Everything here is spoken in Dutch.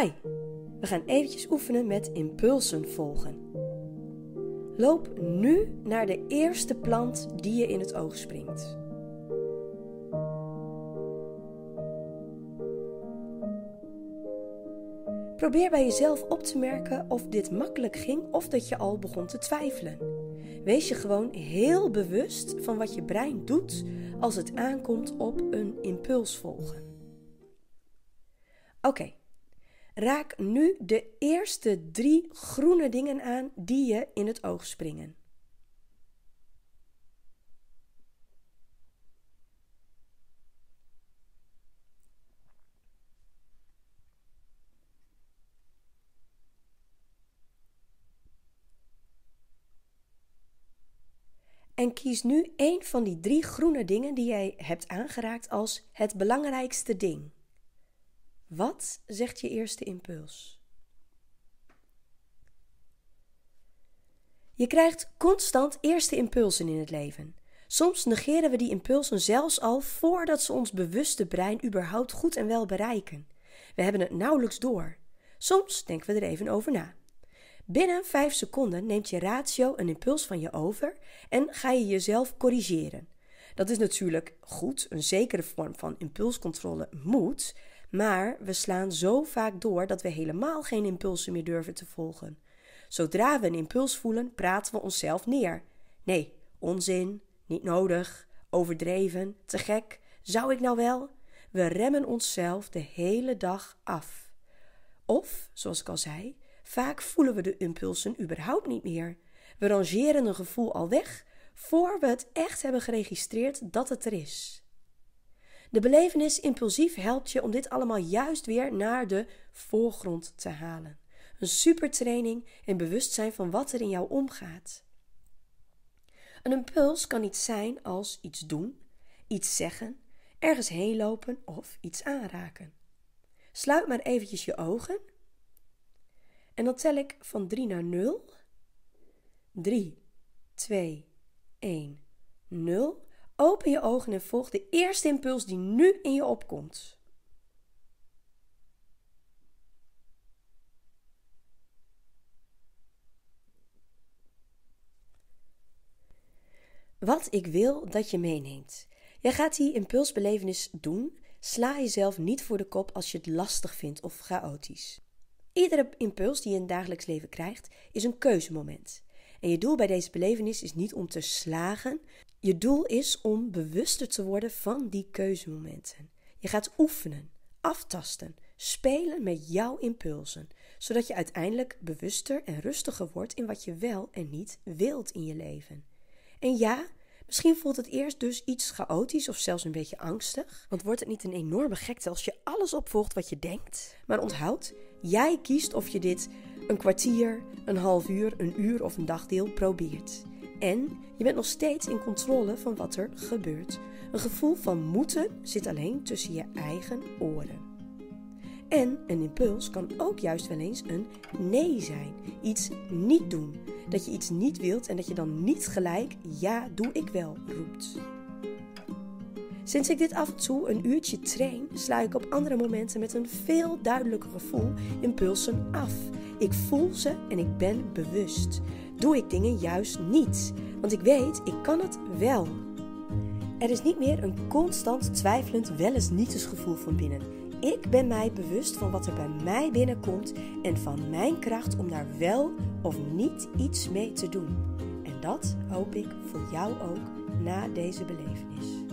Hi, we gaan eventjes oefenen met impulsen volgen. Loop nu naar de eerste plant die je in het oog springt. Probeer bij jezelf op te merken of dit makkelijk ging of dat je al begon te twijfelen. Wees je gewoon heel bewust van wat je brein doet als het aankomt op een impuls volgen. Oké, raak nu de eerste drie groene dingen aan die je in het oog springen. En kies nu één van die drie groene dingen die jij hebt aangeraakt als het belangrijkste ding. Wat zegt je eerste impuls? Je krijgt constant eerste impulsen in het leven. Soms negeren we die impulsen zelfs al voordat ze ons bewuste brein überhaupt goed en wel bereiken. We hebben het nauwelijks door. Soms denken we er even over na. Binnen 5 seconden neemt je ratio een impuls van je over en ga je jezelf corrigeren. Dat is natuurlijk goed, een zekere vorm van impulscontrole moet, maar we slaan zo vaak door dat we helemaal geen impulsen meer durven te volgen. Zodra we een impuls voelen, praten we onszelf neer. Nee, onzin, niet nodig, overdreven, te gek, zou ik nou wel? We remmen onszelf de hele dag af. Of, zoals ik al zei, Vaak voelen we de impulsen überhaupt niet meer. We rangeren een gevoel al weg voor we het echt hebben geregistreerd dat het er is. De belevenis impulsief helpt je om dit allemaal juist weer naar de voorgrond te halen. Een supertraining in bewustzijn van wat er in jou omgaat. Een impuls kan iets zijn als iets doen, iets zeggen, ergens heen lopen of iets aanraken. Sluit maar eventjes je ogen en dan tel ik van 3 naar 0. 3, 2, 1, 0. Je ogen en volg de eerste impuls die nu in je opkomt. Wat ik wil dat je meeneemt. Jij gaat die impulsbelevenis doen. Sla jezelf niet voor de kop als je het lastig vindt of chaotisch. Iedere impuls die je in het dagelijks leven krijgt, is een keuzemoment. En je doel bij deze belevenis is niet om te slagen. Je doel is om bewuster te worden van die keuzemomenten. Je gaat oefenen, aftasten, spelen met jouw impulsen, zodat je uiteindelijk bewuster en rustiger wordt in wat je wel en niet wilt in je leven. En ja, Misschien voelt het eerst dus iets chaotisch of zelfs een beetje angstig. Want wordt het niet een enorme gekte als je alles opvolgt wat je denkt? Maar onthoud, jij kiest of je dit een kwartier, een half uur, een uur of een dagdeel probeert. En je bent nog steeds in controle van wat er gebeurt. Een gevoel van moeten zit alleen tussen je eigen oren. En een impuls kan ook juist wel eens een nee zijn. Iets niet doen. Dat je iets niet wilt en dat je dan niet gelijk ja, doe ik wel roept. Sinds ik dit af en toe een uurtje train, sla ik op andere momenten met een veel duidelijker gevoel impulsen af. Ik voel ze en ik ben bewust. Doe ik dingen juist niet, want ik weet, ik kan het wel. Er is niet meer een constant twijfelend wel eens niet gevoel van binnen. Ik ben mij bewust van wat er bij mij binnenkomt en van mijn kracht om daar wel of niet iets mee te doen. En dat hoop ik voor jou ook na deze belevenis.